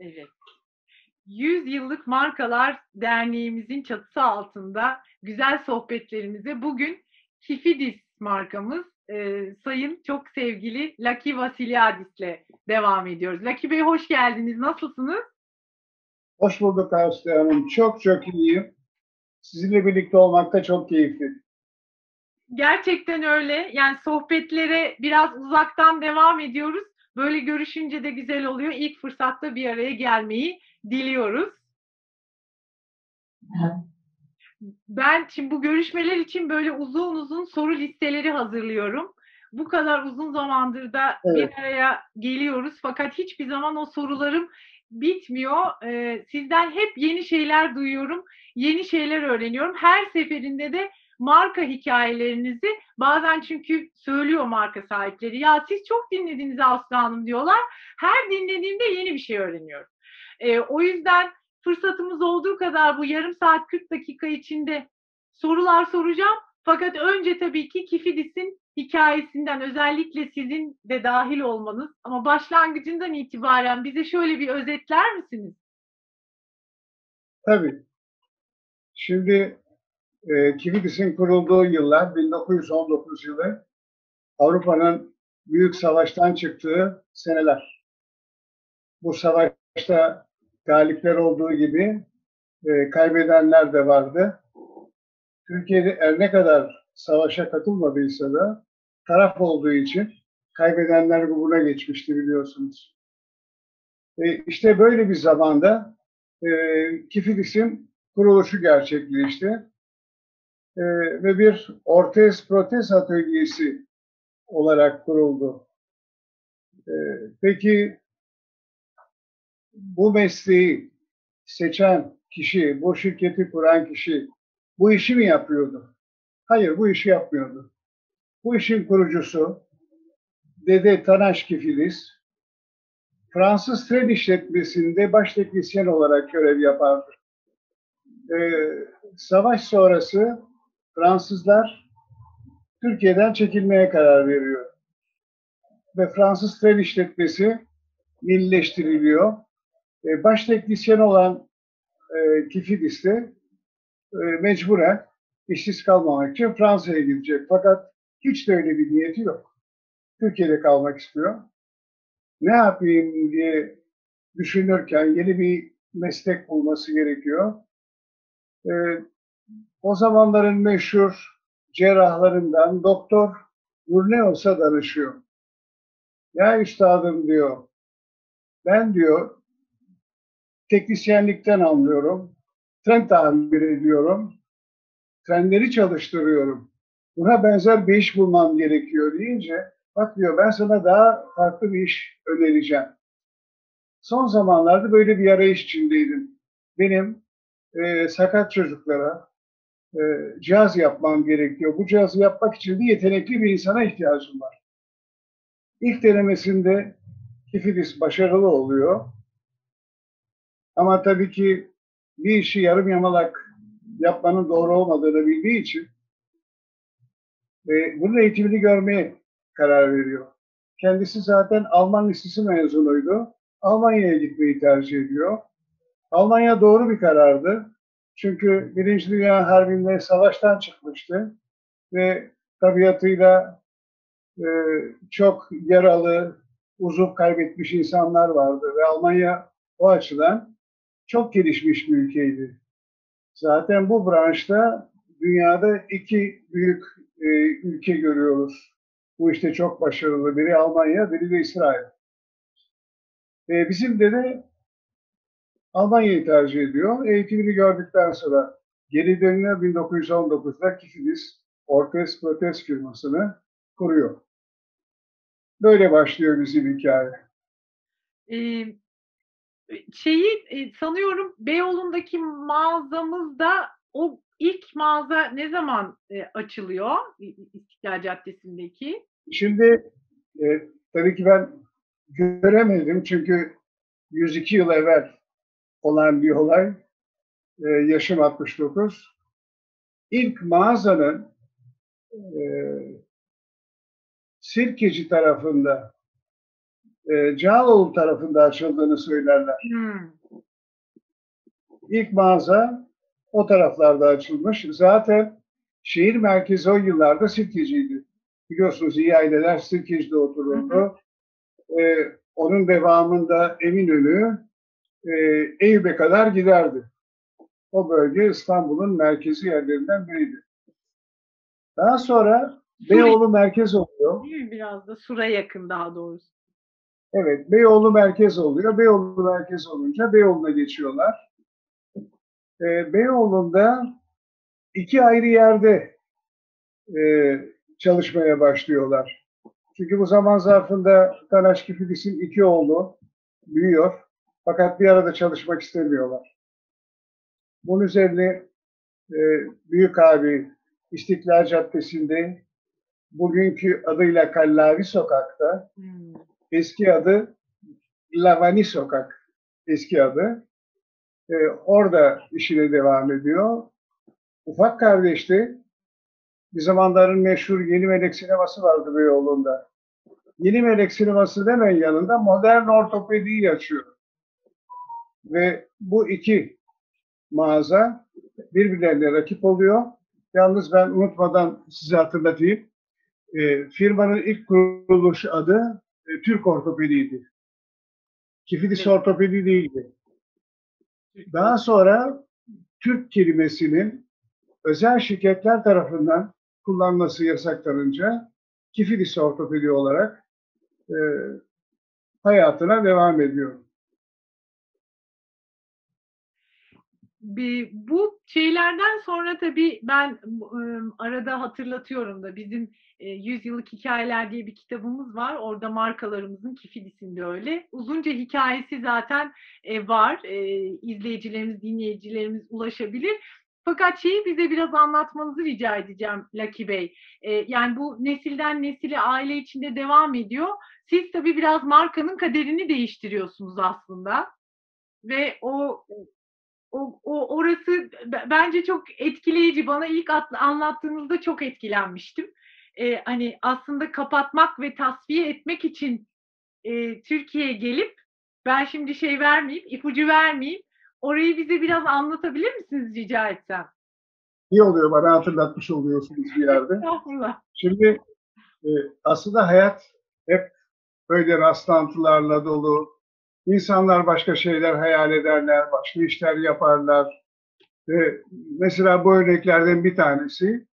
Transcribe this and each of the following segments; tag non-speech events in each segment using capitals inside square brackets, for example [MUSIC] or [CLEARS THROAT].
Evet. 100 yıllık markalar derneğimizin çatısı altında güzel sohbetlerimize bugün Kifidis markamız e, sayın çok sevgili Laki Vasiliadis'le devam ediyoruz. Laki Bey hoş geldiniz. Nasılsınız? Hoş bulduk Aslı Hanım. Çok çok iyiyim. Sizinle birlikte olmakta çok keyifli. Gerçekten öyle. Yani sohbetlere biraz uzaktan devam ediyoruz. Böyle görüşünce de güzel oluyor. İlk fırsatta bir araya gelmeyi diliyoruz. Ben şimdi bu görüşmeler için böyle uzun uzun soru listeleri hazırlıyorum. Bu kadar uzun zamandır da Evet. bir araya geliyoruz fakat hiçbir zaman o sorularım bitmiyor. Ee, sizden hep yeni şeyler duyuyorum, yeni şeyler öğreniyorum. Her seferinde de marka hikayelerinizi bazen çünkü söylüyor marka sahipleri. Ya siz çok dinlediniz Aslı Hanım diyorlar. Her dinlediğimde yeni bir şey öğreniyorum. Ee, o yüzden fırsatımız olduğu kadar bu yarım saat 40 dakika içinde sorular soracağım. Fakat önce tabii ki Kifidis'in hikayesinden özellikle sizin de dahil olmanız ama başlangıcından itibaren bize şöyle bir özetler misiniz? Tabii. Şimdi e, Kividis'in kurulduğu yıllar 1919 yılı Avrupa'nın büyük savaştan çıktığı seneler. Bu savaşta galipler olduğu gibi e, kaybedenler de vardı. Türkiye'de her ne kadar savaşa katılmadıysa da taraf olduğu için kaybedenler grubuna geçmişti biliyorsunuz. E, işte böyle bir zamanda e, Kifidis'in kuruluşu gerçekleşti. E, ve bir ortez protez atölyesi olarak kuruldu. E, peki bu mesleği seçen kişi, bu şirketi kuran kişi bu işi mi yapıyordu? Hayır, bu işi yapmıyordu. Bu işin kurucusu Dede Tanaş Kifilis, Fransız tren işletmesinde baş teknisyen olarak görev yapardı. Ee, savaş sonrası Fransızlar Türkiye'den çekilmeye karar veriyor. Ve Fransız tren işletmesi millileştiriliyor. Ee, baş teknisyen olan e, Kifidis de e, mecburen işsiz kalmamak için Fransa'ya gidecek. Fakat hiç de öyle bir niyeti yok. Türkiye'de kalmak istiyor. Ne yapayım diye düşünürken yeni bir meslek bulması gerekiyor. E, o zamanların meşhur cerrahlarından Doktor Nurneos'a danışıyor. Ya üstadım diyor, ben diyor teknisyenlikten anlıyorum, tren tamir ediyorum, trenleri çalıştırıyorum. Buna benzer bir iş bulmam gerekiyor deyince, bak diyor ben sana daha farklı bir iş önereceğim. Son zamanlarda böyle bir arayış içindeydim. Benim e, sakat çocuklara e, cihaz yapmam gerekiyor. Bu cihazı yapmak için de yetenekli bir insana ihtiyacım var. İlk denemesinde Kifidis başarılı oluyor. Ama tabii ki bir işi yarım yamalak yapmanın doğru olmadığını bildiği için e, bunun eğitimini görmeye karar veriyor. Kendisi zaten Alman lisesi mezunuydu. Almanya'ya gitmeyi tercih ediyor. Almanya doğru bir karardı. Çünkü Birinci Dünya Harbi'nde savaştan çıkmıştı ve tabiatıyla e, çok yaralı, uzun kaybetmiş insanlar vardı ve Almanya o açıdan çok gelişmiş bir ülkeydi. Zaten bu branşta dünyada iki büyük e, ülke görüyoruz. Bu işte çok başarılı. Biri Almanya, biri de İsrail. E, bizim de de Almanya'yı tercih ediyor. Eğitimini gördükten sonra geri dönüyor 1919'da Kifidis Ortez Protez firmasını kuruyor. Böyle başlıyor bizim hikaye. Ee, şeyi e, sanıyorum Beyoğlu'ndaki mağazamızda o ilk mağaza ne zaman e, açılıyor İstiklal Caddesi'ndeki? Şimdi e, tabii ki ben göremedim çünkü 102 yıl evvel olan bir olay. E, yaşım 69. İlk mağazanın e, Sirkeci tarafında e, Cağaloğlu tarafında açıldığını söylerler. Hmm. İlk mağaza o taraflarda açılmış. Zaten şehir merkezi o yıllarda Sirkeci'ydi. Biliyorsunuz iyi aileler Sirkeci'de otururdu. Ee, onun devamında Eminönü, e, Eyüp'e kadar giderdi. O bölge İstanbul'un merkezi yerlerinden biriydi. Daha sonra Beyoğlu merkez oluyor. Değil? Biraz da Sur'a yakın daha doğrusu. Evet, Beyoğlu merkez oluyor. Beyoğlu merkez olunca Beyoğlu'na geçiyorlar. Ee, Beyoğlu'nda iki ayrı yerde e, çalışmaya başlıyorlar. Çünkü bu zaman zarfında Tanaş Kifidis'in iki oğlu büyüyor. Fakat bir arada çalışmak istemiyorlar. Bunun üzerine e, büyük abi İstiklal Caddesi'nde bugünkü adıyla Kallavi Sokak'ta Hmm. eski adı Lavani Sokak eski adı. Ee, orada işine devam ediyor. Ufak kardeşti. Bir zamanların meşhur Yeni Melek sineması vardı Beyoğlu'nda. Yeni Melek sineması hemen yanında modern ortopediyi açıyor. Ve bu iki mağaza birbirlerine rakip oluyor. Yalnız ben unutmadan size hatırlatayım. Ee, firmanın ilk kuruluş adı e, Türk Ortopedi'ydi. Kifidis Evet. Ortopedi değildi. Daha sonra Türk kelimesinin özel şirketler tarafından kullanması yasaklanınca Kifidis Ortopedi olarak e, hayatına devam ediyor. Bir- bu şeylerden sonra tabii ben ıı, arada hatırlatıyorum da bizim e, Yüzyıllık Hikayeler diye bir kitabımız var. Orada markalarımızın Kifidis'inde öyle. Uzunca hikayesi zaten e, var. E, izleyicilerimiz, dinleyicilerimiz ulaşabilir. Fakat şeyi bize biraz anlatmanızı rica edeceğim Lucky Bey. E, yani bu nesilden nesile aile içinde devam ediyor. Siz tabii biraz markanın kaderini değiştiriyorsunuz aslında. Ve o o, o orası bence çok etkileyici. Bana ilk at- anlattığınızda çok etkilenmiştim. Ee, hani aslında kapatmak ve tasfiye etmek için e, Türkiye'ye gelip ben şimdi şey vermeyeyim, ipucu vermeyeyim. Orayı bize biraz anlatabilir misiniz rica etsem? İyi oluyor bana hatırlatmış oluyorsunuz bir yerde. [LAUGHS] Estağfurullah. Şimdi e, aslında hayat hep böyle rastlantılarla dolu. İnsanlar başka şeyler hayal ederler, başka işler yaparlar. Ve mesela bu örneklerden bir tanesi,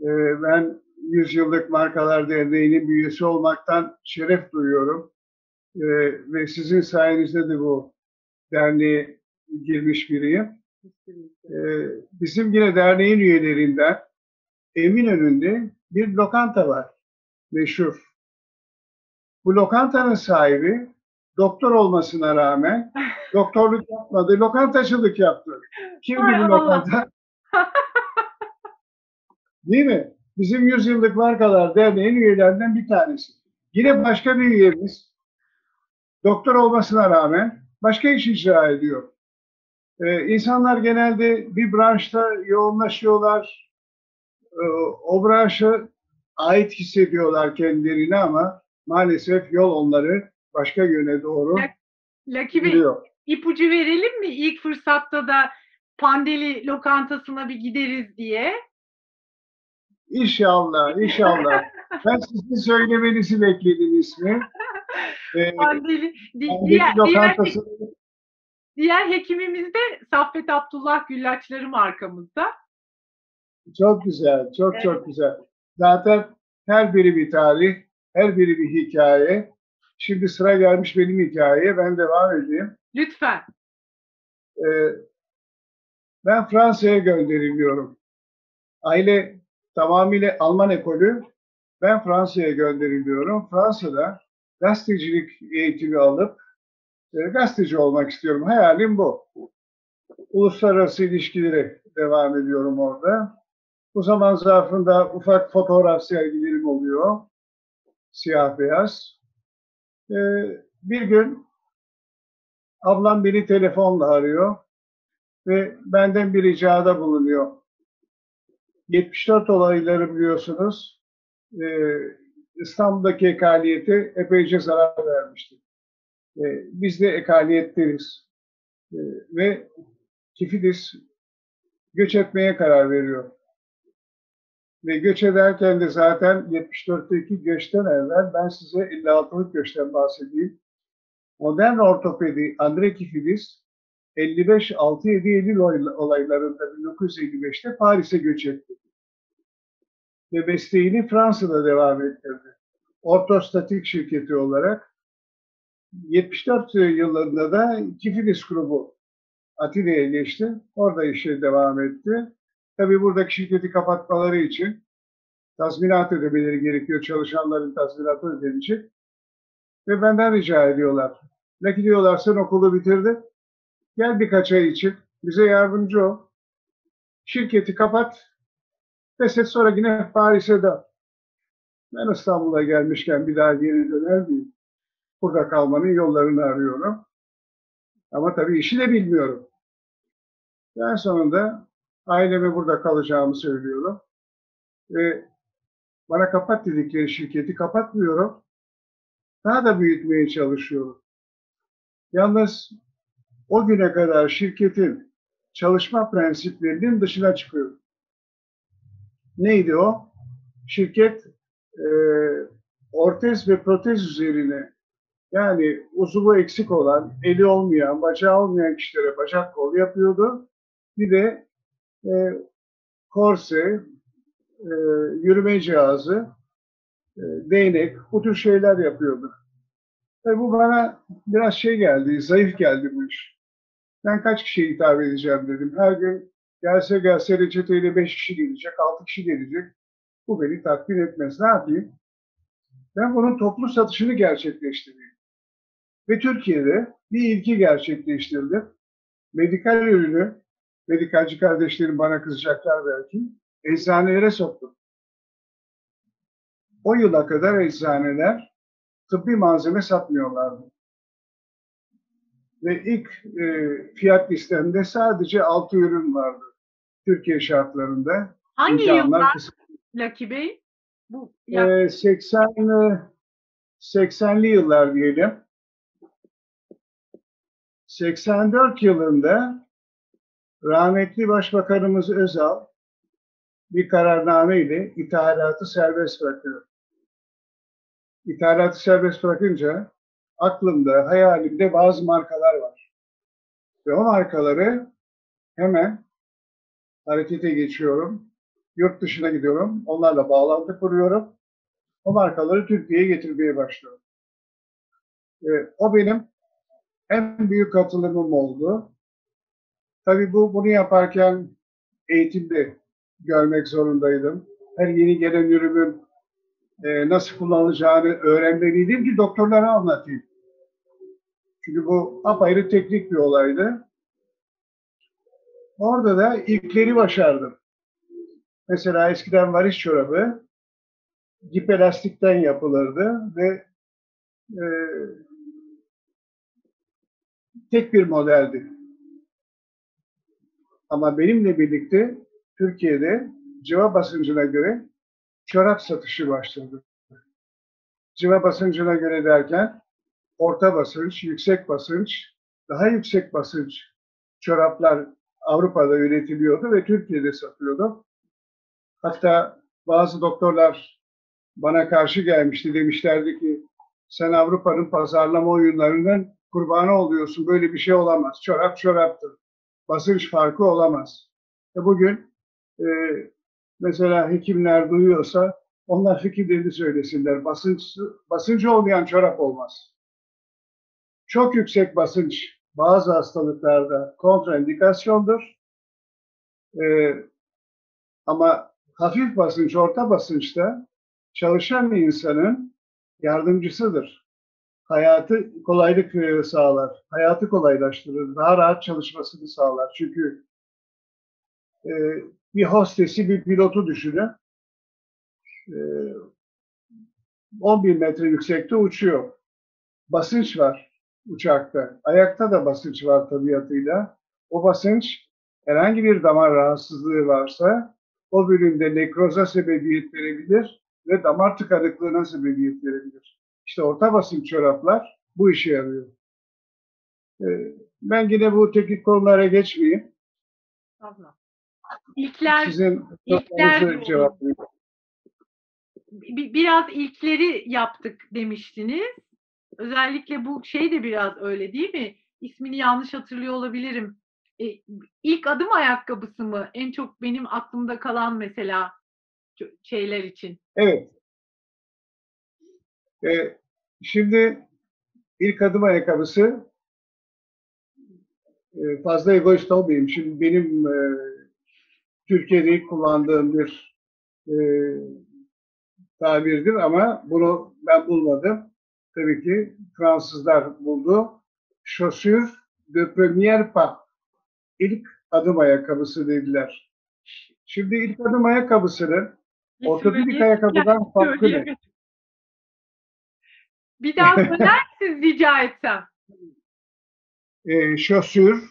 e, ben Yüzyıllık Markalar Derneği'nin üyesi olmaktan şeref duyuyorum. E, ve sizin sayenizde de bu derneğe girmiş biriyim. E, bizim yine derneğin üyelerinden Eminönü'nde bir lokanta var. Meşhur. Bu lokantanın sahibi doktor olmasına rağmen [LAUGHS] doktorluk yapmadı, lokantacılık yaptı. Kimdi bu lokanta? Değil mi? Bizim Yüzyıllık Markalar Derneği'nin üyelerinden bir tanesi. Yine başka bir üyemiz doktor olmasına rağmen başka iş icra ediyor. Ee, insanlar genelde bir branşta yoğunlaşıyorlar. Ee, o branşa ait hissediyorlar kendilerini ama maalesef yol onları başka yöne doğru Lucky gidiyor. ipucu verelim mi? İlk fırsatta da Pandeli lokantasına bir gideriz diye. İnşallah, [LAUGHS] inşallah. Ben sizin söylemenizi bekledim ismi. Ee, Pandeli, di- Pandeli diğer, diğer, lokantası diğer hekimimiz de Saffet Abdullah Güllaçları markamızda. çok güzel, çok Evet. çok güzel. Zaten her biri bir tarih, her biri bir hikaye. Şimdi sıra gelmiş benim hikayeye, ben devam edeyim. Lütfen. Ee, ben Fransa'ya gönderiliyorum. Aile tamamıyla Alman ekolü. Ben Fransa'ya gönderiliyorum. Fransa'da gazetecilik eğitimi alıp e, gazeteci olmak istiyorum. Hayalim bu. Uluslararası ilişkilere devam ediyorum orada. Bu zaman zarfında ufak fotoğraf sergilerim oluyor. Siyah beyaz. Ee, bir gün ablam beni telefonla arıyor ve benden bir ricada bulunuyor. 74 olayları biliyorsunuz. Ee, İstanbul'daki ekaliyeti epeyce zarar vermişti. E, biz de ekaliyetleriz. E, ve Kifidis göç etmeye karar veriyor. Ve göç ederken de zaten 74'teki göçten evvel ben size 56'lık göçten bahsedeyim. Modern ortopedi Andre Kifidis 55-6-7 Eylül olaylarında 1955'te Paris'e göç etti. Ve mesleğini Fransa'da devam ettirdi. Ortostatik şirketi olarak 74 yıllarında da Kifidis grubu Atina'ya geçti. Orada işe devam etti. Tabii buradaki şirketi kapatmaları için tazminat ödemeleri gerekiyor. Çalışanların tazminatı ödenecek. Ve benden rica ediyorlar. Ne diyorlar sen okulu bitirdin. Gel birkaç ay için bize yardımcı ol. Şirketi kapat. Feshet sonra yine Paris'e dön. Ben İstanbul'a gelmişken bir daha geri döner miyim? Burada kalmanın yollarını arıyorum. Ama tabii işi de bilmiyorum. En sonunda aileme burada kalacağımı söylüyorum. Ve bana kapat dedikleri şirketi kapatmıyorum. Daha da büyütmeye çalışıyorum. Yalnız o güne kadar şirketin çalışma prensiplerinin dışına çıkıyor. Neydi o? Şirket e, ortez ve protez üzerine yani uzuvu eksik olan, eli olmayan, bacağı olmayan kişilere bacak kol yapıyordu. Bir de e, korse, e, yürüme cihazı, e, değnek, bu tür şeyler yapıyordu. Tabii bu bana biraz şey geldi, zayıf geldi bu iş. Ben kaç kişiye hitap edeceğim dedim. Her gün gelse gelse reçeteyle beş kişi gelecek, altı kişi gelecek. Bu beni tatmin etmez. Ne yapayım? Ben bunun toplu satışını gerçekleştireyim. Ve Türkiye'de bir ilki gerçekleştirdim. Medikal ürünü, medikalci kardeşlerim bana kızacaklar belki, eczanelere soktum. O yıla kadar eczaneler tıbbi malzeme satmıyorlardı. Ve ilk e, fiyat listemde sadece 6 ürün vardı Türkiye şartlarında. Hangi yıllar Lucky Bey? Bu, e, 80 80'li yıllar diyelim. 84 yılında rahmetli Başbakanımız Özal bir kararname ile ithalatı serbest bırakıyor. İthalatı serbest bırakınca aklımda, hayalimde bazı markalar var. Ve o markaları hemen harekete geçiyorum. Yurt dışına gidiyorum. Onlarla bağlantı kuruyorum. O markaları Türkiye'ye getirmeye başlıyorum. E, o benim en büyük katılımım oldu. Tabii bu bunu yaparken eğitimde görmek zorundaydım. Her yeni gelen ürünün e, nasıl kullanılacağını öğrenmeliydim ki doktorlara anlatayım. Çünkü bu apayrı teknik bir olaydı. Orada da ilkleri başardım. Mesela eskiden varis çorabı gipelastikten yapılırdı ve e, tek bir modeldi. Ama benimle birlikte Türkiye'de civa basıncına göre çorap satışı başladı. Civa basıncına göre derken orta basınç, yüksek basınç, daha yüksek basınç çoraplar Avrupa'da üretiliyordu ve Türkiye'de satılıyordu. Hatta bazı doktorlar bana karşı gelmişti. Demişlerdi ki sen Avrupa'nın pazarlama oyunlarının kurbanı oluyorsun. Böyle bir şey olamaz. Çorap çoraptır. Basınç farkı olamaz. E bugün e, mesela hekimler duyuyorsa onlar fikirlerini söylesinler. Basınç, basıncı olmayan çorap olmaz. Çok yüksek basınç bazı hastalıklarda kontraindikasyondur. Ee, ama hafif basınç, orta basınçta çalışan insanın yardımcısıdır. Hayatı kolaylık sağlar, hayatı kolaylaştırır, daha rahat çalışmasını sağlar. Çünkü e, bir hostesi, bir pilotu düşünün. E, 11 metre yüksekte uçuyor. Basınç var uçakta. Ayakta da basınç var tabiatıyla. O basınç herhangi bir damar rahatsızlığı varsa o bölümde nekroza sebebiyet verebilir ve damar tıkanıklığına sebebiyet verebilir. İşte orta basınç çoraplar bu işe yarıyor. E, ben yine bu teknik konulara geçmeyeyim. Tamam. İlkler, Sizin ilkler cevaplayayım. biraz ilkleri yaptık demiştiniz. Özellikle bu şey de biraz öyle değil mi? İsmini yanlış hatırlıyor olabilirim. E, ilk adım ayakkabısı mı? En çok benim aklımda kalan mesela şeyler için. Evet. E, şimdi ilk adım ayakkabısı e, fazla egoist olmayayım. Şimdi benim e, Türkiye'de ilk kullandığım bir e, tabirdir ama bunu ben bulmadım. Tabii ki Fransızlar buldu. Chaussure de premier pas. İlk adım ayakkabısı dediler. Şimdi ilk adım ayakkabısının ortopedik ayakkabıdan farkı ne? Bir daha [LAUGHS] söyler misiniz rica etsem? E, Şosür,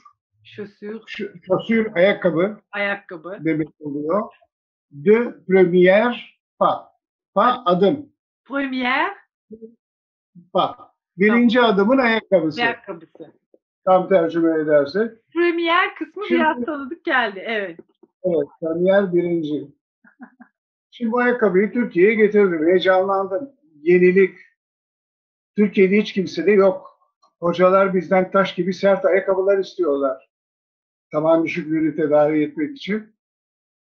ş- chaussure ayakkabı ayakkabı. demek oluyor. De premier pas. Pas adım. Premier Pas. Birinci adımın ayakkabısı. ayakkabısı. Tam tercüme edersek. Premier kısmı Şimdi- biraz tanıdık geldi. Evet. Evet, premier birinci. Şimdi bu ayakkabıyı Türkiye'ye getirdim. Heyecanlandım. Yenilik. Türkiye'de hiç kimse de yok. Hocalar bizden taş gibi sert ayakkabılar istiyorlar. Taban düşüklüğünü tedavi etmek için.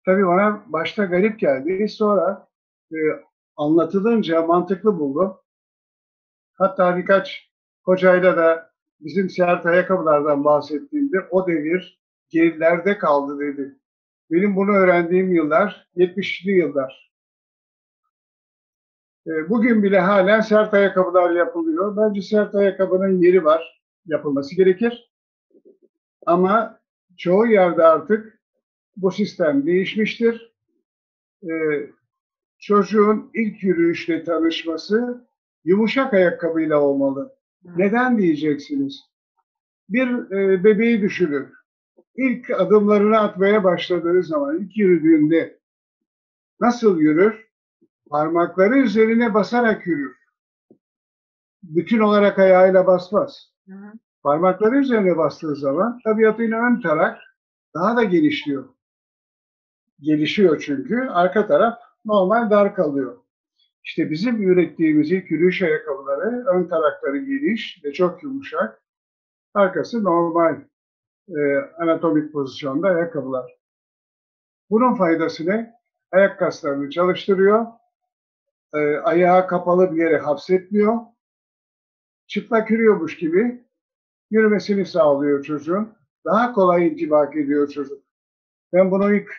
Tabii bana başta garip geldi. Sonra e, anlatılınca mantıklı buldum. Hatta birkaç hocayla da bizim sert ayakkabılardan bahsettiğimde o devir gerilerde kaldı dedi. Benim bunu öğrendiğim yıllar 70'li yıllar. E, Bugün bile halen sert ayakkabılar yapılıyor. Bence sert ayakkabının yeri var. Yapılması gerekir. Ama çoğu yerde artık bu sistem değişmiştir. E, çocuğun ilk yürüyüşle tanışması yumuşak ayakkabıyla olmalı. Neden diyeceksiniz? Bir e, bebeği düşünün. İlk adımlarını atmaya başladığı zaman, ilk yürüdüğünde nasıl yürür? Parmakları üzerine basarak yürür. Bütün olarak ayağıyla basmaz. Hı hı. Parmakları üzerine bastığı zaman tabiatıyla ön taraf daha da genişliyor. Gelişiyor çünkü. Arka taraf normal dar kalıyor. İşte bizim ürettiğimiz ilk yürüyüş ayakkabıları ön tarakları geniş ve çok yumuşak. Arkası normal e, anatomik pozisyonda ayakkabılar. Bunun faydası ne? Ayak kaslarını çalıştırıyor. E, ayağı kapalı bir yere hapsetmiyor. Çıplak yürüyormuş gibi yürümesini sağlıyor çocuğun. Daha kolay intibak ediyor çocuk. Ben bunu ilk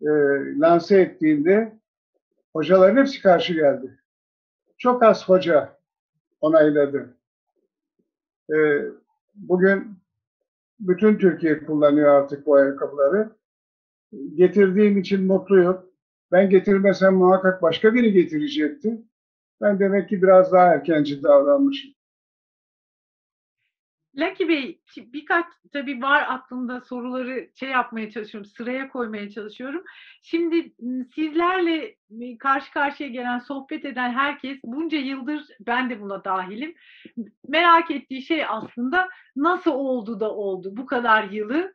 e, lanse ettiğimde hocaların hepsi karşı geldi. Çok az hoca onayladı. E, bugün bütün Türkiye kullanıyor artık bu ayakkabıları. Getirdiğim için mutluyum. Ben getirmesem muhakkak başka biri getirecekti. Ben demek ki biraz daha erkenci davranmışım. Lucky Bey, birkaç tabii var aklımda soruları şey yapmaya çalışıyorum, sıraya koymaya çalışıyorum. Şimdi m, sizlerle m, karşı karşıya gelen, sohbet eden herkes bunca yıldır ben de buna dahilim. Merak ettiği şey aslında nasıl oldu da oldu bu kadar yılı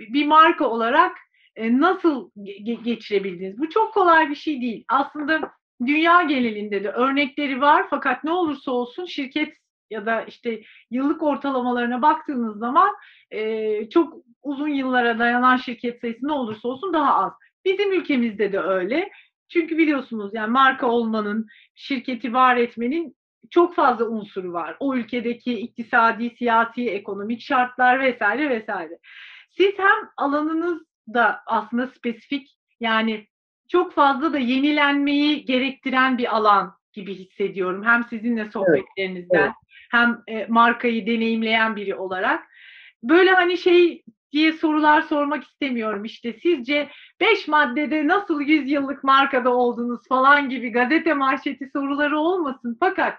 bir marka olarak e, nasıl ge- ge- geçirebildiniz? Bu çok kolay bir şey değil. Aslında dünya genelinde de örnekleri var fakat ne olursa olsun şirket ya da işte yıllık ortalamalarına baktığınız zaman e, çok uzun yıllara dayanan şirket sayısı ne olursa olsun daha az. Bizim ülkemizde de öyle. Çünkü biliyorsunuz yani marka olmanın, şirketi var etmenin çok fazla unsuru var. O ülkedeki iktisadi, siyasi, ekonomik şartlar vesaire vesaire. Siz hem alanınız da aslında spesifik yani çok fazla da yenilenmeyi gerektiren bir alan gibi hissediyorum. Hem sizinle sohbetlerinizden evet. hem e, markayı deneyimleyen biri olarak. Böyle hani şey diye sorular sormak istemiyorum. İşte sizce 5 maddede nasıl 100 yıllık markada oldunuz falan gibi gazete manşeti soruları olmasın. Fakat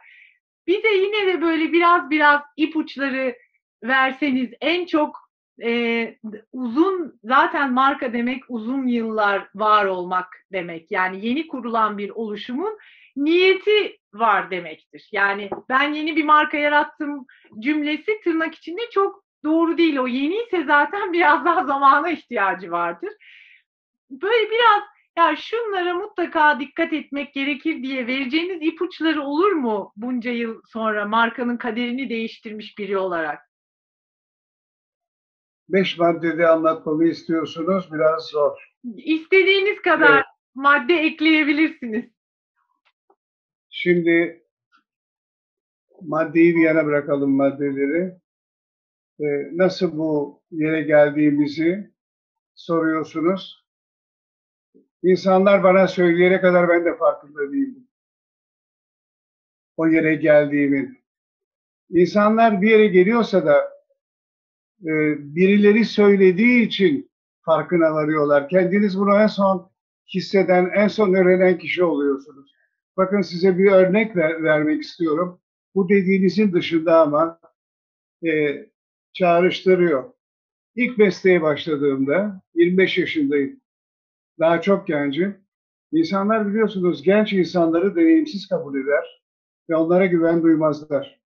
bize yine de böyle biraz biraz ipuçları verseniz en çok e, uzun zaten marka demek uzun yıllar var olmak demek. Yani yeni kurulan bir oluşumun niyeti var demektir. Yani ben yeni bir marka yarattım cümlesi tırnak içinde çok doğru değil. O yeni ise zaten [LAUGHS] biraz daha zamana ihtiyacı vardır. Böyle biraz ya şunlara mutlaka dikkat etmek gerekir diye vereceğiniz ipuçları olur mu bunca yıl sonra markanın kaderini değiştirmiş biri olarak? Beş maddede anlatmamı istiyorsunuz. Biraz zor. İstediğiniz kadar Evet. madde ekleyebilirsiniz. Şimdi maddeyi bir yana bırakalım maddeleri. Ee, nasıl bu yere geldiğimizi soruyorsunuz. İnsanlar bana söyleyene kadar ben de farkında değildim. O yere geldiğimin. İnsanlar bir yere geliyorsa da e, birileri söylediği için farkına varıyorlar. Kendiniz bunu en son hisseden, en son öğrenen kişi oluyorsunuz. Bakın size bir örnek ver- vermek istiyorum. Bu dediğinizin dışında ama e, çağrıştırıyor. İlk mesleğe başladığımda 25 yaşındayım. Daha çok gencim. İnsanlar biliyorsunuz genç insanları deneyimsiz kabul eder ve onlara güven duymazlar.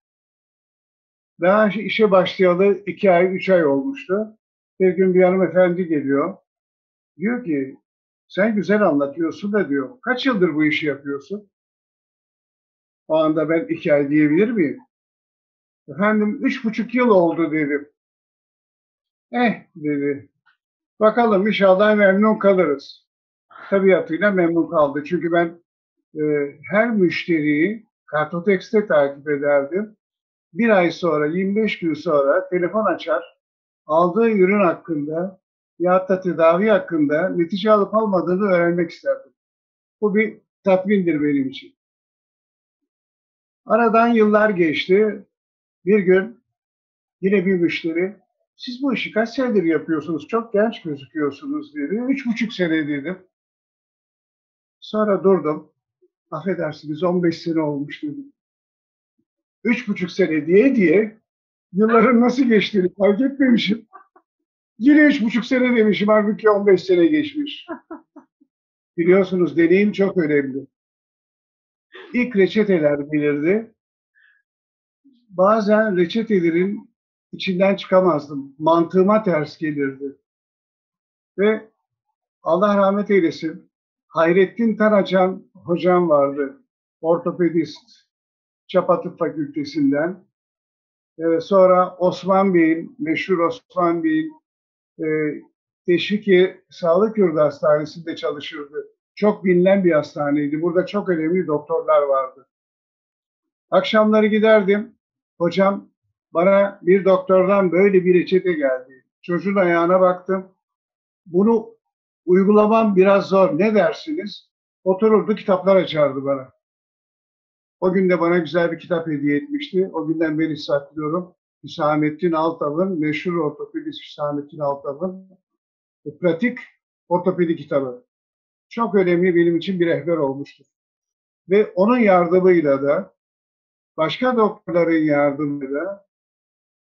Daha işe başlayalı iki ay, üç ay olmuştu. Bir gün bir hanımefendi geliyor. Diyor ki, sen güzel anlatıyorsun da diyor, kaç yıldır bu işi yapıyorsun? O anda ben iki ay diyebilir miyim? Efendim üç buçuk yıl oldu dedim. Eh dedi. Bakalım inşallah memnun kalırız. Tabiatıyla memnun kaldı. Çünkü ben e, her müşteriyi Kartotex'te takip ederdim. Bir ay sonra, 25 gün sonra telefon açar, aldığı ürün hakkında ya da tedavi hakkında netice alıp almadığını öğrenmek isterdim. Bu bir tatmindir benim için. Aradan yıllar geçti. Bir gün yine bir müşteri, siz bu işi kaç senedir yapıyorsunuz? Çok genç gözüküyorsunuz dedi. Üç buçuk sene dedim. Sonra durdum. Affedersiniz 15 sene olmuş dedim. Üç buçuk sene diye diye yılların nasıl geçtiğini fark etmemişim. Yine üç buçuk sene demişim. Halbuki 15 sene geçmiş. Biliyorsunuz deneyim çok önemli. İlk reçeteler belirdi. Bazen reçetelerin içinden çıkamazdım. Mantığıma ters gelirdi. Ve Allah rahmet eylesin. Hayrettin Taracan hocam vardı. Ortopedist. Çapatıp Fakültesinden. Ee, sonra Osman Bey'in, meşhur Osman Bey'in e, Teşviki Sağlık Yurdu Hastanesi'nde çalışırdı. Çok bilinen bir hastaneydi. Burada çok önemli doktorlar vardı. Akşamları giderdim. Hocam bana bir doktordan böyle bir reçete geldi. Çocuğun ayağına baktım. Bunu uygulamam biraz zor. Ne dersiniz? Otururdu kitaplar açardı bana. O gün de bana güzel bir kitap hediye etmişti. O günden beri saklıyorum. Hüsamettin Altav'ın, meşhur ortopedist Hüsamettin Altav'ın e, pratik ortopedi kitabı. Çok önemli benim için bir rehber olmuştur. Ve onun yardımıyla da başka doktorların yardımıyla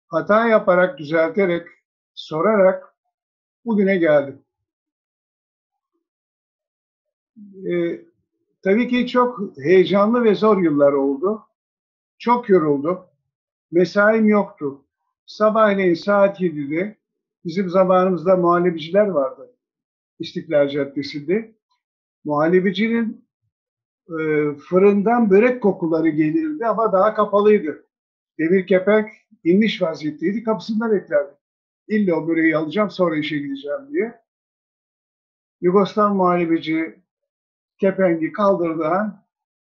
hata yaparak, düzelterek, sorarak bugüne geldim. Ee, tabii ki çok heyecanlı ve zor yıllar oldu. Çok yoruldum. Mesaim yoktu. Sabahleyin saat 7'de bizim zamanımızda muhallebiciler vardı. İstiklal Caddesi'nde. Muhallebicinin e, fırından börek kokuları gelirdi ama daha kapalıydı. Demir kepenk inmiş vaziyetteydi. Kapısında beklerdi. İlla o böreği alacağım sonra işe gideceğim diye. Yugoslav muhallebeci kepengi kaldırdığı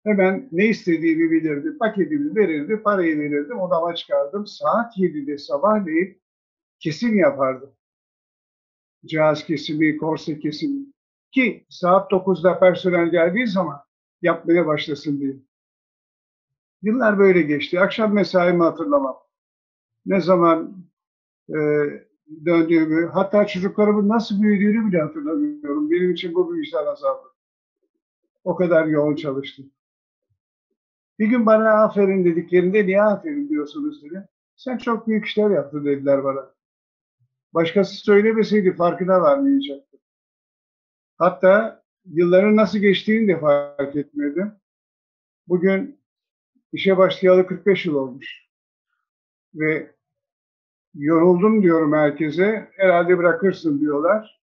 hemen ne istediğimi bilirdi. Paketimi verirdi, parayı verirdim, odama çıkardım. Saat 7'de sabahleyin kesim yapardım. Cihaz kesimi, korse kesimi. Ki saat 9'da personel geldiği zaman yapmaya başlasın diye. Yıllar böyle geçti. Akşam mesaimi hatırlamam. Ne zaman e, döndüğümü, hatta çocuklarımın nasıl büyüdüğünü bile hatırlamıyorum. Benim için bu bir vicdan azabı. O kadar yoğun çalıştım. Bir gün bana aferin dediklerinde niye aferin diyorsunuz dedi. Sen çok büyük işler yaptın dediler bana. Başkası söylemeseydi farkına varmayacaktım. Hatta yılların nasıl geçtiğini de fark etmedim. Bugün İşe başlayalı 45 yıl olmuş. Ve yoruldum diyorum herkese. Herhalde bırakırsın diyorlar.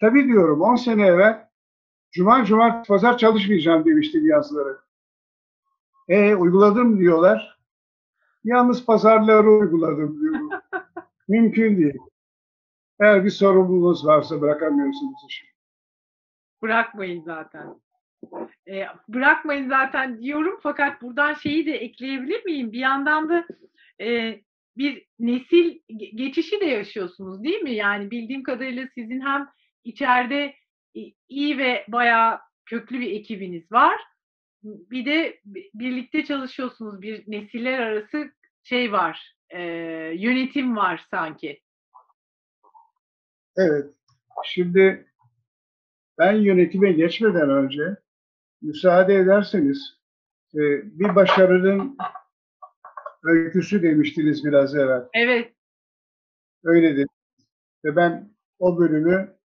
Tabii diyorum 10 sene evvel Cuma, Cumartesi, Pazar çalışmayacağım demiştim yazları. E uyguladım diyorlar. Yalnız pazarları uyguladım diyorum. [LAUGHS] Mümkün değil. Eğer bir sorumluluğunuz varsa bırakamıyorsunuz işi. Bırakmayın zaten. E, bırakmayın zaten diyorum fakat buradan şeyi de ekleyebilir miyim? Bir yandan da e, bir nesil geçişi de yaşıyorsunuz değil mi? Yani bildiğim kadarıyla sizin hem içeride iyi ve bayağı köklü bir ekibiniz var. Bir de birlikte çalışıyorsunuz. Bir nesiller arası şey var, e, yönetim var sanki. Evet. Şimdi ben yönetime geçmeden önce müsaade ederseniz e, bir başarının öyküsü demiştiniz biraz evvel. Evet. Öyle dedi. Ve ben o bölümü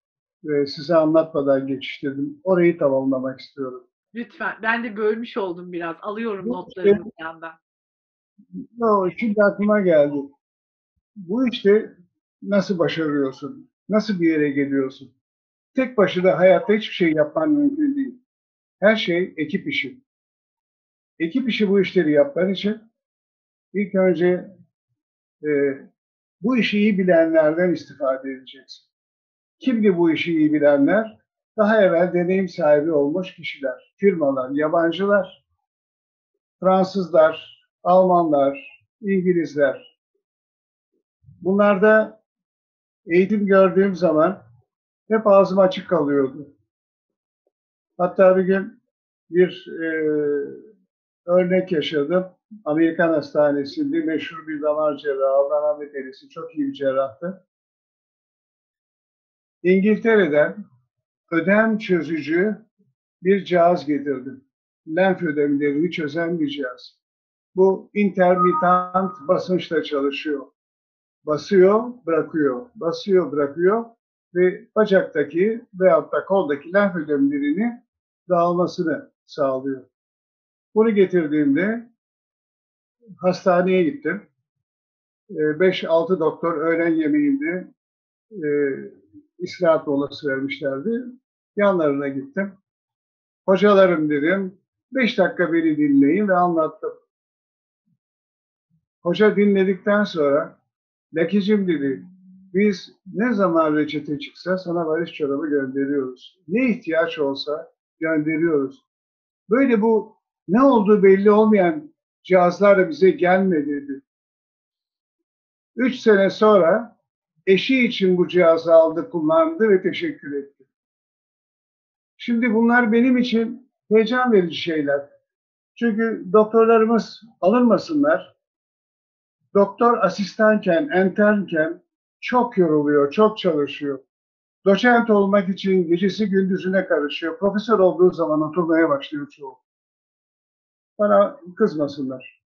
e, size anlatmadan geçiştirdim. Orayı tamamlamak istiyorum. Lütfen. Ben de bölmüş oldum biraz. Alıyorum Bu notlarımı işte, bir yandan. No, şimdi aklıma geldi. Bu işte nasıl başarıyorsun? Nasıl bir yere geliyorsun? Tek başına hayatta hiçbir şey yapman mümkün değil. Her şey ekip işi. Ekip işi bu işleri yapman için ilk önce e, bu işi iyi bilenlerden istifade edeceksin. Kimdi bu işi iyi bilenler? Daha evvel deneyim sahibi olmuş kişiler, firmalar, yabancılar, Fransızlar, Almanlar, İngilizler. Bunlarda eğitim gördüğüm zaman hep ağzım açık kalıyordu. Hatta bir gün bir e, örnek yaşadım. Amerikan Hastanesi'nde meşhur bir damar cerrahı, Allah rahmet eylesin, çok iyi bir cerrahtı. İngiltere'den ödem çözücü bir cihaz getirdim. Lenf ödemlerini çözen bir cihaz. Bu intermitant basınçla çalışıyor. Basıyor, bırakıyor, basıyor, bırakıyor ve bacaktaki veyahut da koldaki lenf ödemlerini dağılmasını sağlıyor. Bunu getirdiğimde hastaneye gittim. 5-6 ee, doktor öğlen yemeğinde e, istirahat molası vermişlerdi. Yanlarına gittim. Hocalarım dedim, 5 dakika beni dinleyin ve anlattım. Hoca dinledikten sonra, Lekicim dedi, biz ne zaman reçete çıksa sana varış çorabı gönderiyoruz. Ne ihtiyaç olsa gönderiyoruz. Böyle bu ne olduğu belli olmayan cihazlar bize gelmedi dedi. Üç sene sonra eşi için bu cihazı aldı, kullandı ve teşekkür etti. Şimdi bunlar benim için heyecan verici şeyler. Çünkü doktorlarımız alınmasınlar. Doktor asistanken, enternken çok yoruluyor, çok çalışıyor. Doçent olmak için gecesi gündüzüne karışıyor. Profesör olduğu zaman oturmaya başlıyor çoğu. Bana kızmasınlar.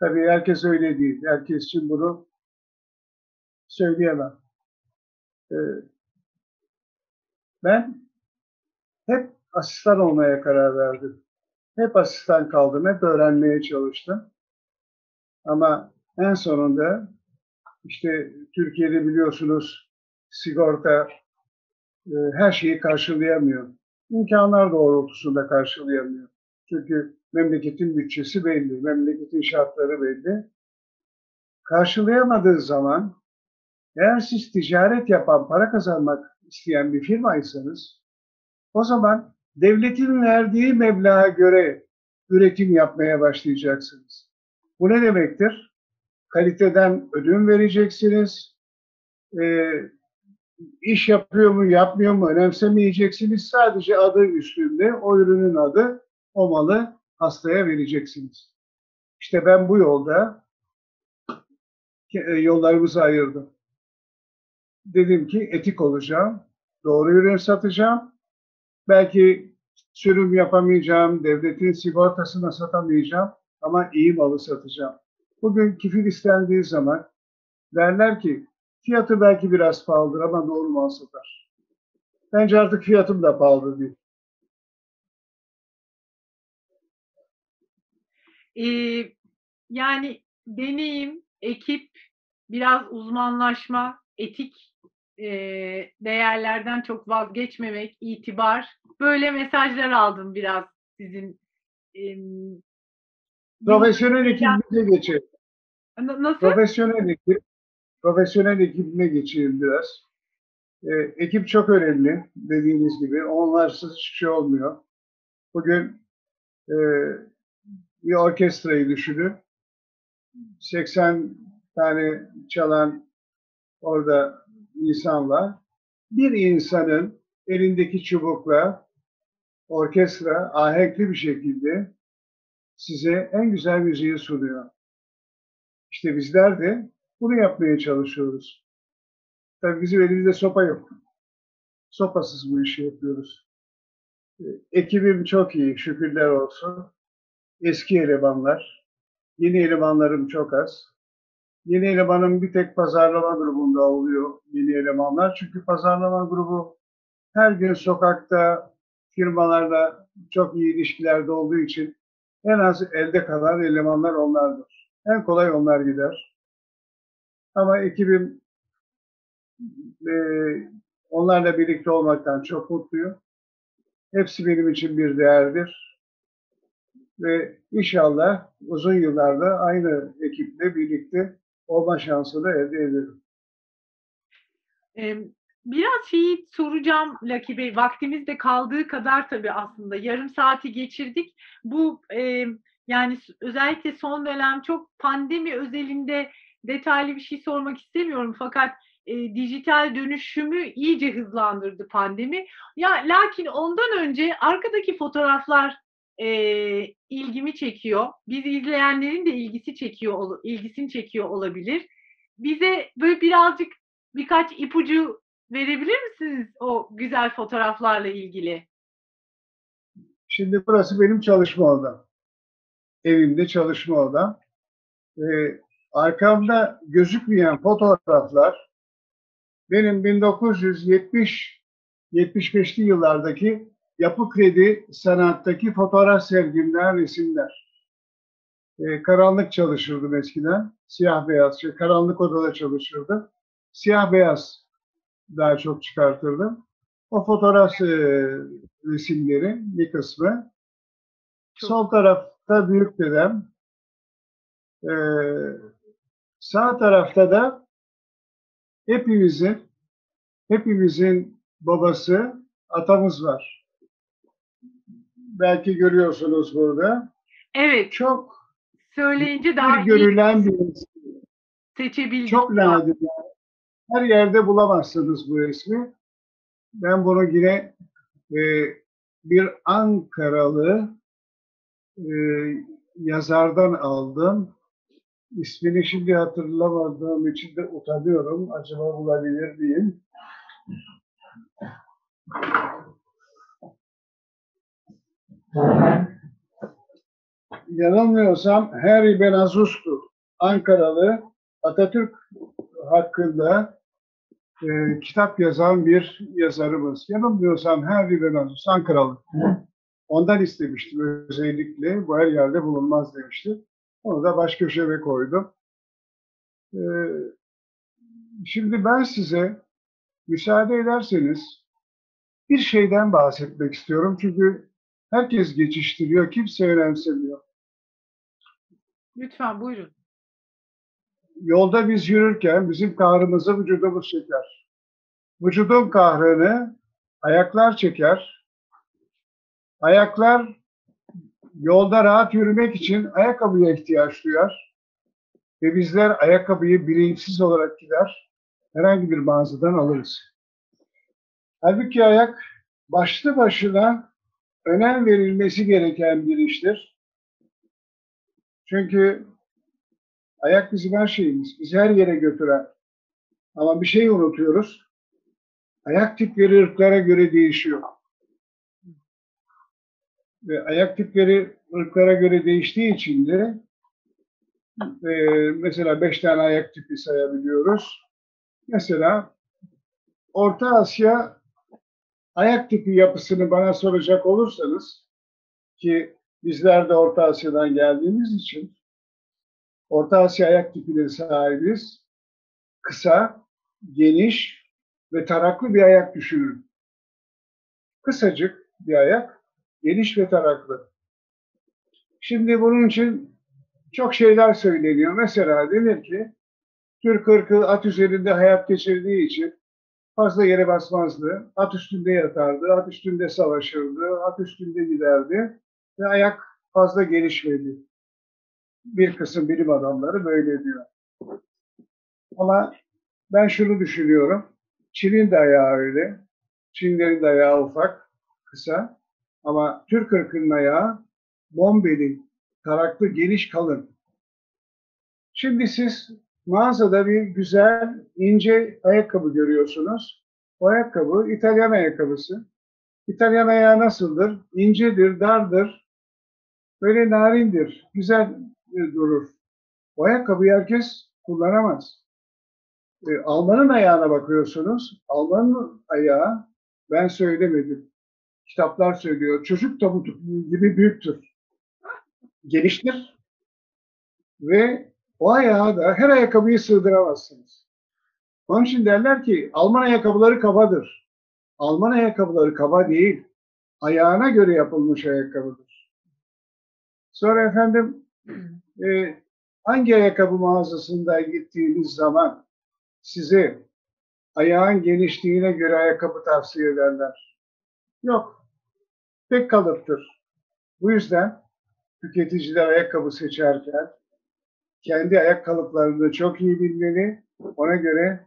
Tabii herkes öyle değil. Herkes için bunu söyleyemem. Ee, ben hep asistan olmaya karar verdim. Hep asistan kaldım, hep öğrenmeye çalıştım. Ama en sonunda işte Türkiye'de biliyorsunuz sigorta e, her şeyi karşılayamıyor. İmkanlar doğrultusunda karşılayamıyor. Çünkü memleketin bütçesi belli, memleketin şartları belli. Karşılayamadığı zaman eğer siz ticaret yapan, para kazanmak isteyen bir firmaysanız o zaman devletin verdiği meblağa göre üretim yapmaya başlayacaksınız. Bu ne demektir? Kaliteden ödün vereceksiniz. E, iş yapıyor mu, yapmıyor mu önemsemeyeceksiniz. Sadece adı üstünde, o ürünün adı, o malı hastaya vereceksiniz. İşte ben bu yolda e, yollarımızı ayırdım. Dedim ki etik olacağım, doğru ürün satacağım. Belki sürüm yapamayacağım, devletin sigortasını satamayacağım ama iyi malı satacağım. Bugün kifil istendiği zaman derler ki fiyatı belki biraz pahalıdır ama doğru mal satar. Bence artık fiyatım da pahalı değil. Ee, Yani deneyim, ekip, biraz uzmanlaşma, etik eee, değerlerden çok vazgeçmemek, itibar. Böyle mesajlar aldım biraz sizin emm, Profesyonel ekibimize geçelim. Na- nasıl? Profesyonel ekip, profesyonel ekibime geçeyim biraz. Ee, ekip çok önemli dediğiniz gibi. Onlarsız hiçbir şey olmuyor. Bugün e, bir orkestrayı düşünün. 80 tane çalan orada insan var. Bir insanın elindeki çubukla orkestra ahenkli bir şekilde size en güzel müziği sunuyor. İşte bizler de bunu yapmaya çalışıyoruz. Tabii bizim elimizde sopa yok. Sopasız bu işi yapıyoruz. Ee, Ekibim çok iyi, şükürler olsun. Eski elemanlar, yeni elemanlarım çok az. Yeni elemanım bir tek pazarlama grubunda oluyor yeni elemanlar. Çünkü pazarlama grubu her gün sokakta firmalarla çok iyi ilişkilerde olduğu için en az elde kalan elemanlar onlardır. En kolay onlar gider. Ama ekibim e, onlarla birlikte olmaktan çok mutluyum. Hepsi benim için bir değerdir. Ve inşallah uzun yıllarda aynı ekiple birlikte olma şansını elde ederim. Biraz şeyi soracağım Lucky Bey, vaktimiz de kaldığı kadar tabii aslında yarım saati geçirdik. Bu, yani özellikle son dönem çok pandemi özelinde detaylı bir şey sormak istemiyorum fakat, eee, dijital dönüşümü iyice hızlandırdı pandemi. Ya, lakin ondan önce arkadaki fotoğraflar, eee, ilgimi çekiyor. Bizi izleyenlerin de ilgisi çekiyor ilgisini çekiyor olabilir. Bize böyle birazcık birkaç ipucu verebilir misiniz o güzel fotoğraflarla ilgili? Şimdi burası benim çalışma odam. Evimde çalışma odam. Ee, arkamda gözükmeyen fotoğraflar benim 1970 75'li yıllardaki Yapı Kredi Sanat'taki fotoğraf sergimden resimler. Ee, karanlık çalışırdım eskiden. Siyah beyaz, şey, karanlık odada çalışırdım. Siyah beyaz daha çok çıkartırdım. O fotoğraf e, resimleri bir kısmı. Çok Sol tarafta büyük dedem. Ee, sağ tarafta da hepimizin hepimizin babası atamız var. Belki görüyorsunuz burada. Evet, Çok söyleyince daha görülen bir resim. seçebildik Çok nadir. Her yerde bulamazsınız bu resmi. Ben bunu yine e, bir Ankaralı e, yazardan aldım. İsmini şimdi hatırlamadığım için de utanıyorum. Acaba bulabilir miyim? Yanılmıyorsam Harry Benazus'tu. Ankaralı Atatürk hakkında e, kitap yazan bir yazarımız. Yanılmıyorsam Harry Benazus, Ankaralı. Ondan istemiştim özellikle. Bu her yerde bulunmaz demişti. Onu da baş köşeme koydum. Ee, şimdi ben size müsaade ederseniz bir şeyden bahsetmek istiyorum. Çünkü herkes geçiştiriyor, kimse önemsemiyor. Lütfen buyurun. Yolda biz yürürken bizim kahrımızı vücudumuz çeker. Vücudun kahrını ayaklar çeker. Ayaklar yolda rahat yürümek için ayakkabıya ihtiyaç duyar. Ve bizler ayakkabıyı bilinçsiz olarak gider, herhangi bir mağazadan alırız. Halbuki ayak başlı başına önem verilmesi gereken bir iştir. Çünkü ayak bizim her şeyimiz, bizi her yere götüren. Ama bir şey unutuyoruz. Ayak tipleri ırklara göre değişiyor. Ve ayak tipleri ırklara göre değiştiği için de e, mesela beş tane ayak tipi sayabiliyoruz. Mesela Orta Asya ayak tipi yapısını bana soracak olursanız ki bizler de Orta Asya'dan geldiğimiz için Orta Asya ayak tipine sahibiz. Kısa, geniş ve taraklı bir ayak düşünün. Kısacık bir ayak, geniş ve taraklı. Şimdi bunun için çok şeyler söyleniyor. Mesela denir ki Türk ırkı at üzerinde hayat geçirdiği için fazla yere basmazdı. At üstünde yatardı, at üstünde savaşırdı, at üstünde giderdi ve ayak fazla gelişmedi. Bir kısım bilim adamları böyle diyor. Ama ben şunu düşünüyorum. Çin'in de ayağı öyle. Çinlerin de ayağı ufak, kısa. Ama Türk ırkının ayağı bombeli, taraklı, geniş, kalın. Şimdi siz mağazada bir güzel, ince ayakkabı görüyorsunuz. O ayakkabı İtalyan ayakkabısı. İtalyan ayağı nasıldır? İncedir, dardır, böyle narindir, güzel durur. O ayakkabıyı herkes kullanamaz. E, Alman'ın ayağına bakıyorsunuz. Alman'ın ayağı ben söylemedim. Kitaplar söylüyor. Çocuk tabutu gibi büyüktür. Geniştir. Ve o ayağı da her ayakkabıyı sığdıramazsınız. Onun için derler ki Alman ayakkabıları kabadır. Alman ayakkabıları kaba değil. Ayağına göre yapılmış ayakkabıdır. Sonra efendim [CLEARS THROAT] e, hangi ayakkabı mağazasında gittiğiniz zaman size ayağın genişliğine göre ayakkabı tavsiye ederler. Yok. Tek kalıptır. Bu yüzden tüketiciler ayakkabı seçerken kendi ayak kalıplarını çok iyi bilmeli, ona göre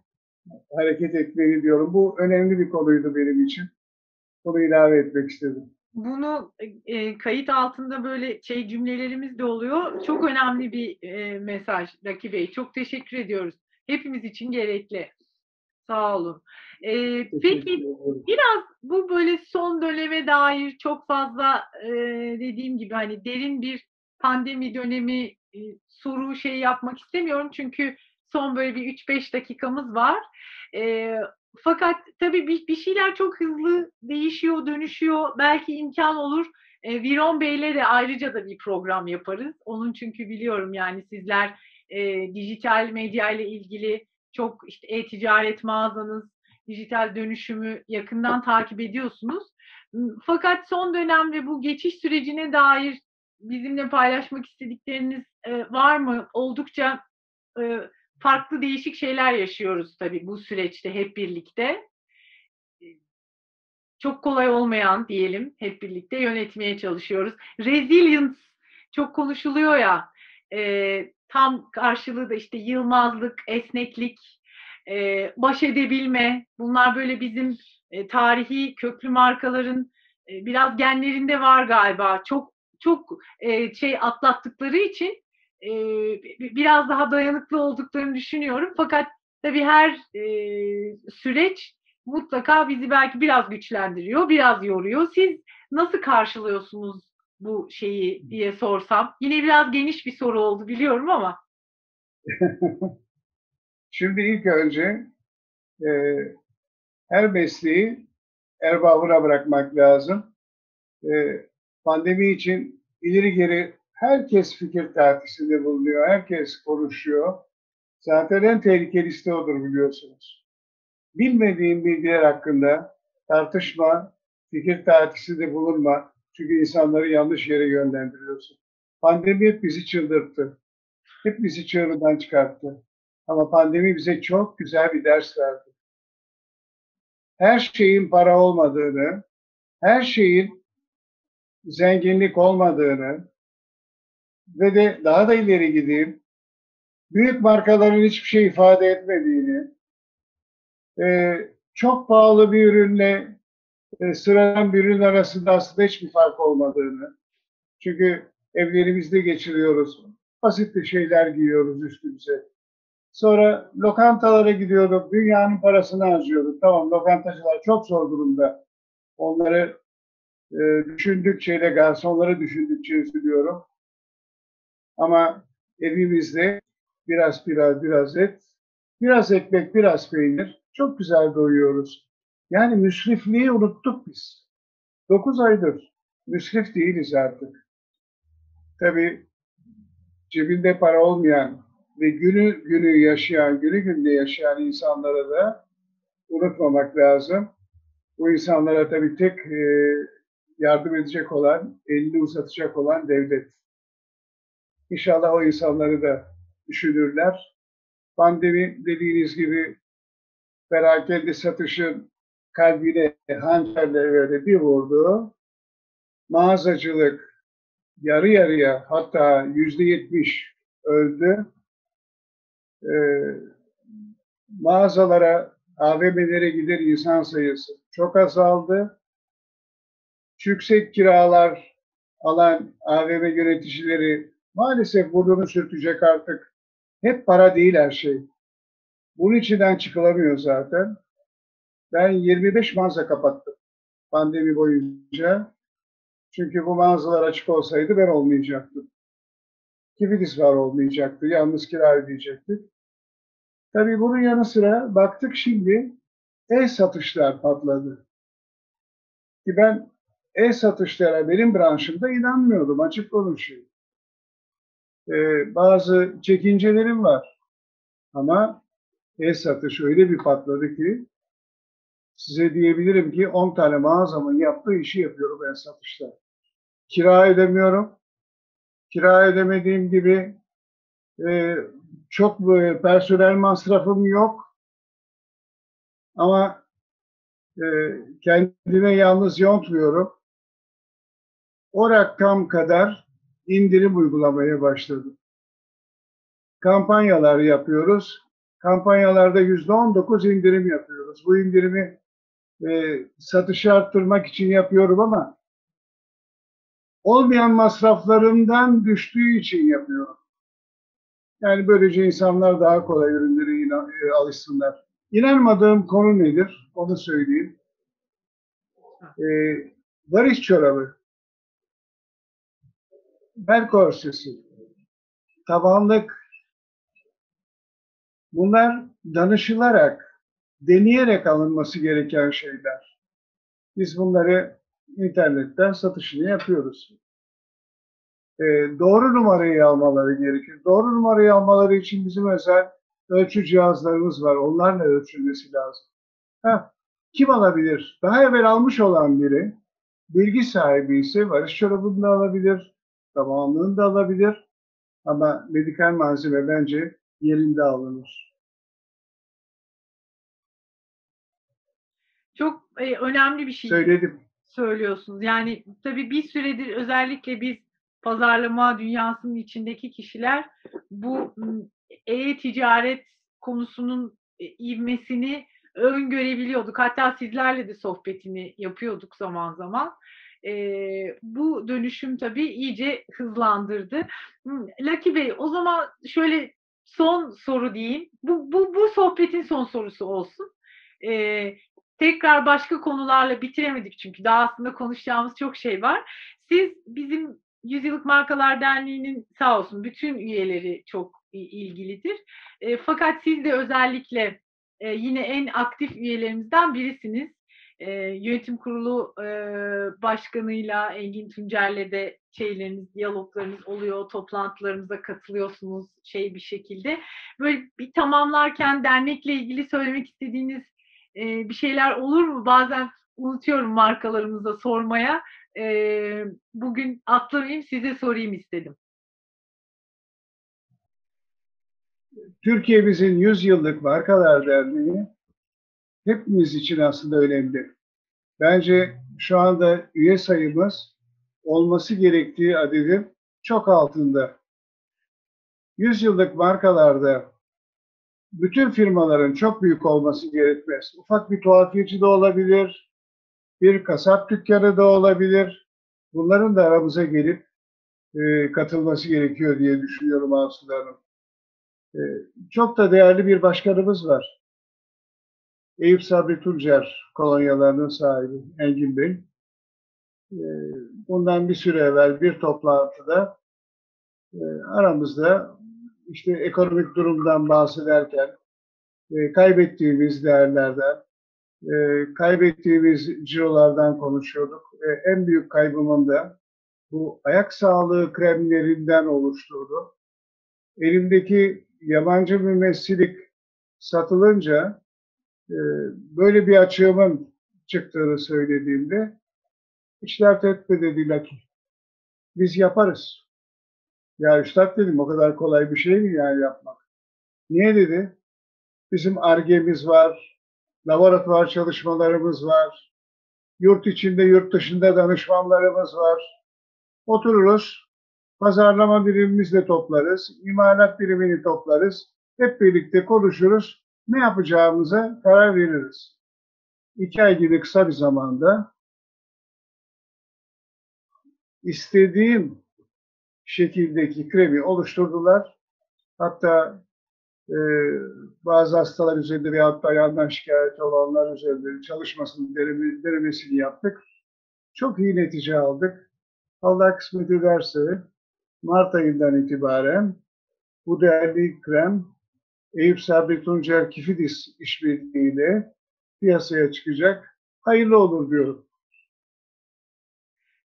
hareket etmeli diyorum. Bu önemli bir konuydu benim için. Bunu ilave etmek istedim. Bunu e, kayıt altında böyle şey cümlelerimiz de oluyor. Çok önemli bir e, mesaj Raki Bey. Çok teşekkür ediyoruz. Hepimiz için gerekli. Sağ olun. E, peki biraz bu böyle son döneme dair çok fazla e, dediğim gibi hani derin bir pandemi dönemi e, soru şey yapmak istemiyorum çünkü son böyle bir 3-5 dakikamız var. E, fakat tabii bir, bir şeyler çok hızlı değişiyor, dönüşüyor. Belki imkan olur. E, Viron Bey'le de ayrıca da bir program yaparız. Onun çünkü biliyorum yani sizler e, dijital medya ile ilgili çok işte e-ticaret mağazanız, dijital dönüşümü yakından takip ediyorsunuz. Fakat son dönemde bu geçiş sürecine dair bizimle paylaşmak istedikleriniz e, var mı? Oldukça e, farklı değişik şeyler yaşıyoruz tabii bu süreçte hep birlikte. Çok kolay olmayan diyelim hep birlikte yönetmeye çalışıyoruz. Resilience çok konuşuluyor ya e, tam karşılığı da işte yılmazlık, esneklik, e, baş edebilme bunlar böyle bizim e, tarihi köklü markaların e, biraz genlerinde var galiba. Çok çok e, şey atlattıkları için e, biraz daha dayanıklı olduklarını düşünüyorum. Fakat tabii her e, süreç mutlaka bizi belki biraz güçlendiriyor, biraz yoruyor. Siz nasıl karşılıyorsunuz bu şeyi diye sorsam? Yine biraz geniş bir soru oldu biliyorum ama. [LAUGHS] Şimdi ilk önce e, her mesleği erbabına bırakmak lazım. E, pandemi için ileri geri herkes fikir tartışında bulunuyor, herkes konuşuyor. Zaten en tehlikelisi odur biliyorsunuz. Bilmediğin bilgiler hakkında tartışma, fikir tartışında bulunma. Çünkü insanları yanlış yere yönlendiriyorsun. Pandemi hep bizi çıldırttı. Hep bizi çığırından çıkarttı. Ama pandemi bize çok güzel bir ders verdi. Her şeyin para olmadığını, her şeyin zenginlik olmadığını ve de daha da ileri gideyim, büyük markaların hiçbir şey ifade etmediğini, e, çok pahalı bir ürünle e, sıradan bir ürün arasında aslında hiçbir fark olmadığını, çünkü evlerimizde geçiriyoruz, basit bir şeyler giyiyoruz üstümüze. Sonra lokantalara gidiyorduk, dünyanın parasını harcıyorduk. Tamam lokantacılar çok zor durumda. Onları e, düşündükçe de garsonları düşündükçe üzülüyorum. Ama evimizde biraz biraz biraz et, biraz ekmek, biraz peynir çok güzel doyuyoruz. Yani müsrifliği unuttuk biz. Dokuz aydır müsrif değiliz artık. Tabii cebinde para olmayan ve günü günü yaşayan, günü günde yaşayan insanlara da unutmamak lazım. Bu insanlara tabii tek e, yardım edecek olan, elini uzatacak olan devlet. İnşallah o insanları da düşünürler. Pandemi dediğiniz gibi perakende satışın kalbine hançerle böyle bir vurdu. Mağazacılık yarı yarıya hatta yüzde yetmiş öldü. Ee, mağazalara, AVM'lere giden insan sayısı çok azaldı. Yüksek kiralar alan AVM yöneticileri maalesef burnunu sürtecek artık. Hep para değil her şey. Bunun içinden çıkılamıyor zaten. Ben 25 mağaza kapattım pandemi boyunca. Çünkü bu mağazalar açık olsaydı ben olmayacaktım. Kibidis var olmayacaktı. Yalnız kira ödeyecektik. Tabii bunun yanı sıra baktık şimdi e-satışlar patladı. Ki ben e-satışlara benim branşımda inanmıyordum açık konuşayım. Ee, bazı çekincelerim var. Ama e-satış öyle bir patladı ki size diyebilirim ki 10 tane mağazamın yaptığı işi yapıyorum e-satışta. Kira ödemiyorum. Kira ödemediğim gibi e, çok böyle personel masrafım yok. Ama e, kendime yalnız yontmuyorum. O rakam kadar indirim uygulamaya başladım. Kampanyalar yapıyoruz. Kampanyalarda yüzde on dokuz indirim yapıyoruz. Bu indirimi e, satışı arttırmak için yapıyorum ama olmayan masraflarımdan düştüğü için yapıyorum. Yani böylece insanlar daha kolay ürünlere inan, e, alışsınlar. İnanmadığım konu nedir? Onu söyleyeyim. E, varis çorabı, bel korsesi, tabanlık, bunlar danışılarak, deneyerek alınması gereken şeyler. Biz bunları internetten satışını yapıyoruz. E, doğru numarayı almaları gerekir. Doğru numarayı almaları için bizim özel ölçü cihazlarımız var. Onlarla ölçülmesi lazım. Heh, kim alabilir? Daha evvel almış olan biri bilgi sahibi ise varış çorabını alabilir, tamamlığını da alabilir. Ama medikal malzeme bence yerinde alınır. Çok e, önemli bir şey Söyledim. söylüyorsunuz. Yani tabii bir süredir özellikle biz pazarlama dünyasının içindeki kişiler bu e-ticaret konusunun e, ivmesini öngörebiliyorduk. Hatta sizlerle de sohbetini yapıyorduk zaman zaman. E, bu dönüşüm tabii iyice hızlandırdı. Lucky Bey o zaman şöyle son soru diyeyim. Bu, bu, bu sohbetin son sorusu olsun. E, tekrar başka konularla bitiremedik çünkü daha aslında konuşacağımız çok şey var. Siz bizim Yüzyıllık Markalar Derneği'nin sağ olsun bütün üyeleri çok ilgilidir. E, fakat siz de özellikle e, yine en aktif üyelerimizden birisiniz. E, yönetim kurulu e, başkanıyla Engin Tuncer'le de şeyleriniz, diyaloglarınız oluyor, toplantılarımıza katılıyorsunuz şey bir şekilde. Böyle bir tamamlarken dernekle ilgili söylemek istediğiniz e, bir şeyler olur mu? Bazen unutuyorum markalarımıza sormaya. E, bugün atlamayayım size sorayım istedim. Türkiye bizim 100 yıllık Markalar Derneği hepimiz için aslında önemli. Bence şu anda üye sayımız olması gerektiği adedin çok altında. 100 yıllık markalarda bütün firmaların çok büyük olması gerekmez. Ufak bir tuhafiyeci de olabilir, bir kasap dükkanı da olabilir. Bunların da aramıza gelip e, katılması gerekiyor diye düşünüyorum Aslı Hanım. E, çok da değerli bir başkanımız var. Eyüp Sabri Tuncer kolonyalarının sahibi Engin Bey. E, bundan bir süre evvel bir toplantıda e, aramızda işte ekonomik durumdan bahsederken e, kaybettiğimiz değerlerden, e, kaybettiğimiz cirolardan konuşuyorduk. En büyük kaybımın da bu ayak sağlığı kremlerinden oluştuğunu elimdeki yabancı mümessilik satılınca böyle bir açığımın çıktığını söylediğimde dert etme dedi Lucky. Biz yaparız. Ya üstad dedim o kadar kolay bir şey mi yani yapmak? Niye dedi? Bizim argemiz var, laboratuvar çalışmalarımız var, yurt içinde yurt dışında danışmanlarımız var. Otururuz, pazarlama birimimizle toplarız, imalat birimini toplarız, hep birlikte konuşuruz, ne yapacağımıza karar veririz. İki ay gibi kısa bir zamanda istediğim şekildeki kremi oluşturdular. Hatta e, bazı hastalar üzerinde veyahut da ayağından şikayet olanlar üzerinde çalışmasının deneme- denemesini yaptık. Çok iyi netice aldık. Allah kısmet ederse Mart ayından itibaren bu değerli krem Eyüp Sabri Tuncer Kifidis işbirliğiyle piyasaya çıkacak. Hayırlı olur diyorum.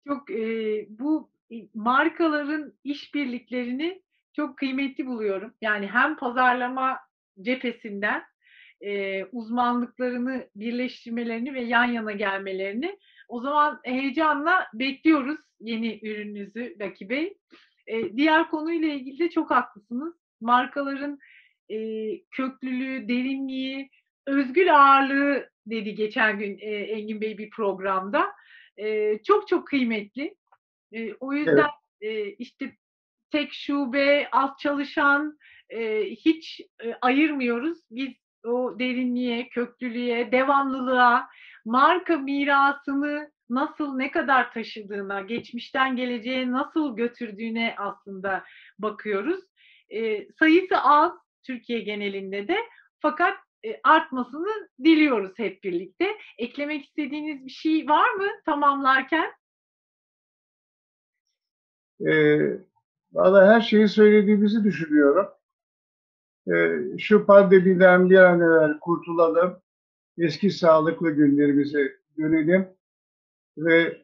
Çok e, bu markaların işbirliklerini çok kıymetli buluyorum. Yani hem pazarlama cephesinden e, uzmanlıklarını birleştirmelerini ve yan yana gelmelerini o zaman heyecanla bekliyoruz yeni ürününüzü Lucky Bey. E, diğer konuyla ilgili de çok haklısınız. Markaların e, köklülüğü, derinliği, özgül ağırlığı dedi geçen gün e, Engin Bey bir programda. E, çok çok kıymetli. E, o yüzden e, işte tek şube, az çalışan e, hiç e, ayırmıyoruz. Biz o derinliğe, köklülüğe, devamlılığa, marka mirasını nasıl, ne kadar taşıdığına, geçmişten geleceğe nasıl götürdüğüne aslında bakıyoruz. E, sayısı az Türkiye genelinde de fakat e, artmasını diliyoruz hep birlikte. Eklemek istediğiniz bir şey var mı tamamlarken? E, Valla her şeyi söylediğimizi düşünüyorum. E, şu pandemiden bir an evvel kurtulalım. Eski sağlıklı günlerimize dönelim. Ve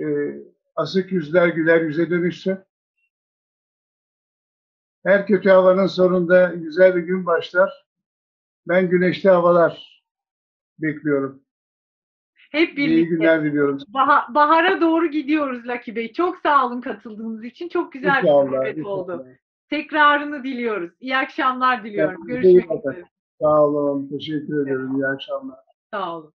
e, asık yüzler güler yüze dönüşsün. Her kötü havanın sonunda güzel bir gün başlar. Ben güneşli havalar bekliyorum. Hep İyi birlikte. günler diliyorum. Baha- bahara doğru gidiyoruz Lucky Bey. Çok sağ olun katıldığınız için. Çok güzel bir sohbet oldu. Tekrarını diliyoruz. İyi akşamlar diliyorum. İyi Görüşmek üzere. Sağ olun. Teşekkür ederim. İyi akşamlar. Sağ olun.